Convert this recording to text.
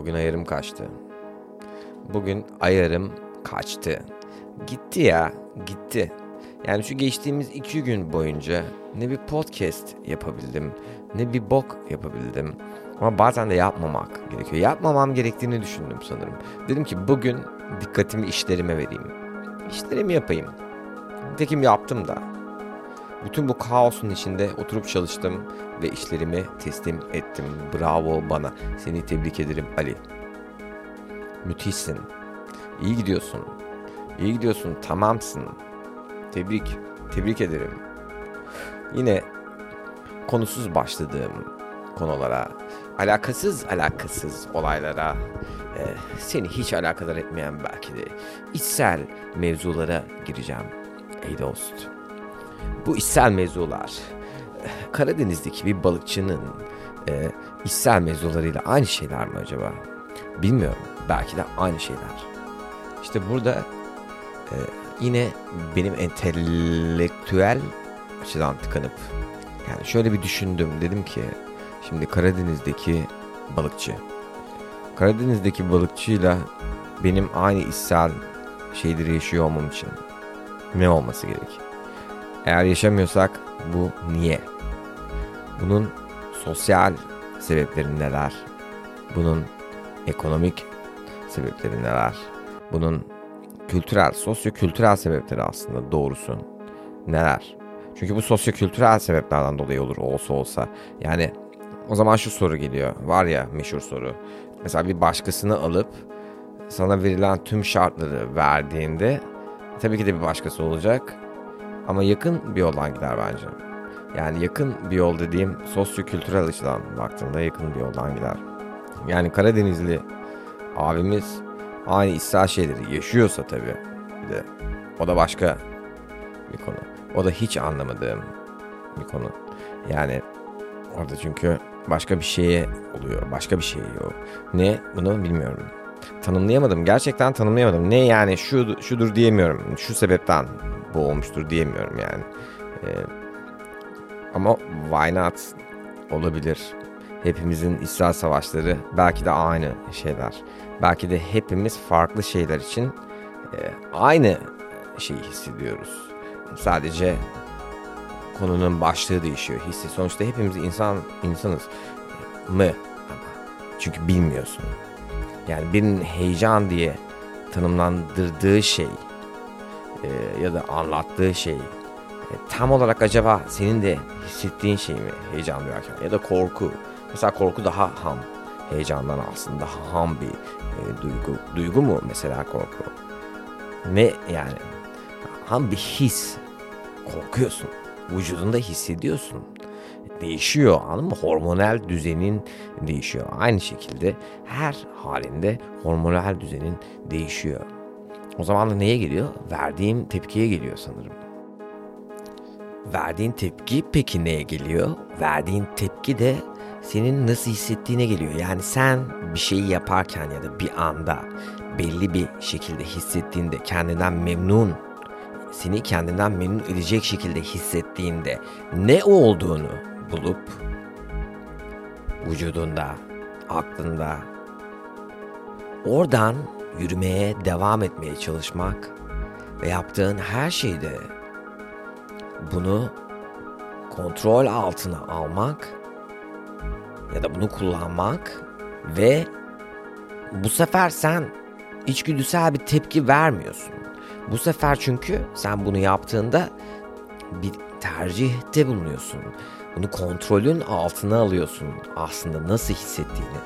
Bugün ayarım kaçtı. Bugün ayarım kaçtı. Gitti ya, gitti. Yani şu geçtiğimiz iki gün boyunca ne bir podcast yapabildim, ne bir bok yapabildim. Ama bazen de yapmamak gerekiyor. Yapmamam gerektiğini düşündüm sanırım. Dedim ki bugün dikkatimi işlerime vereyim. İşlerimi yapayım. Nitekim yaptım da. Bütün bu kaosun içinde oturup çalıştım ve işlerimi teslim ettim. Bravo bana. Seni tebrik ederim Ali. Müthişsin. İyi gidiyorsun. İyi gidiyorsun. Tamamsın. Tebrik. Tebrik ederim. Yine konusuz başladığım konulara, alakasız alakasız olaylara, e, seni hiç alakadar etmeyen belki de içsel mevzulara gireceğim. Ey dost. Bu içsel mevzular Karadeniz'deki bir balıkçının e, içsel mevzularıyla aynı şeyler mi acaba? Bilmiyorum. Belki de aynı şeyler. İşte burada e, yine benim entelektüel açıdan tıkanıp yani şöyle bir düşündüm. Dedim ki şimdi Karadeniz'deki balıkçı. Karadeniz'deki balıkçıyla benim aynı içsel şeyleri yaşıyor olmam için ne olması gerek? Eğer yaşamıyorsak bu niye? Bunun sosyal sebepleri neler? Bunun ekonomik sebepleri neler? Bunun kültürel, sosyo-kültürel sebepleri aslında doğrusu neler? Çünkü bu sosyo-kültürel sebeplerden dolayı olur olsa olsa. Yani o zaman şu soru geliyor. Var ya meşhur soru. Mesela bir başkasını alıp sana verilen tüm şartları verdiğinde tabii ki de bir başkası olacak. Ama yakın bir yoldan gider bence. Yani yakın bir yol dediğim sosyo-kültürel açıdan baktığında yakın bir yoldan gider. Yani Karadenizli abimiz aynı içsel şeyleri yaşıyorsa tabii. Bir de o da başka bir konu. O da hiç anlamadığım bir konu. Yani orada çünkü başka bir şeye oluyor. Başka bir şey yok. Ne bunu bilmiyorum. Tanımlayamadım. Gerçekten tanımlayamadım. Ne yani şu şudur diyemiyorum. Şu sebepten bu olmuştur diyemiyorum yani. Ee, ama why not olabilir. Hepimizin İsrail savaşları belki de aynı şeyler. Belki de hepimiz farklı şeyler için e, aynı şeyi hissediyoruz. Sadece konunun başlığı değişiyor. Hissi sonuçta hepimiz insan insanız mı? Çünkü bilmiyorsun. Yani birinin heyecan diye tanımlandırdığı şey e, ya da anlattığı şey e, tam olarak acaba senin de hissettiğin şey mi heyecan duyarken ya da korku. Mesela korku daha ham heyecandan aslında daha ham bir e, duygu. Duygu mu mesela korku? Ne yani? Ham bir his. Korkuyorsun. Vücudunda hissediyorsun. Değişiyor anladın mı? Hormonal düzenin değişiyor. Aynı şekilde her halinde hormonal düzenin değişiyor. O zaman da neye geliyor? Verdiğim tepkiye geliyor sanırım. Verdiğin tepki peki neye geliyor? Verdiğin tepki de senin nasıl hissettiğine geliyor. Yani sen bir şeyi yaparken ya da bir anda belli bir şekilde hissettiğinde kendinden memnun seni kendinden memnun edecek şekilde hissettiğinde ne olduğunu bulup vücudunda, aklında oradan yürümeye devam etmeye çalışmak ve yaptığın her şeyde bunu kontrol altına almak ya da bunu kullanmak ve bu sefer sen içgüdüsel bir tepki vermiyorsun. Bu sefer çünkü sen bunu yaptığında bir tercihte bulunuyorsun. Bunu kontrolün altına alıyorsun aslında nasıl hissettiğini.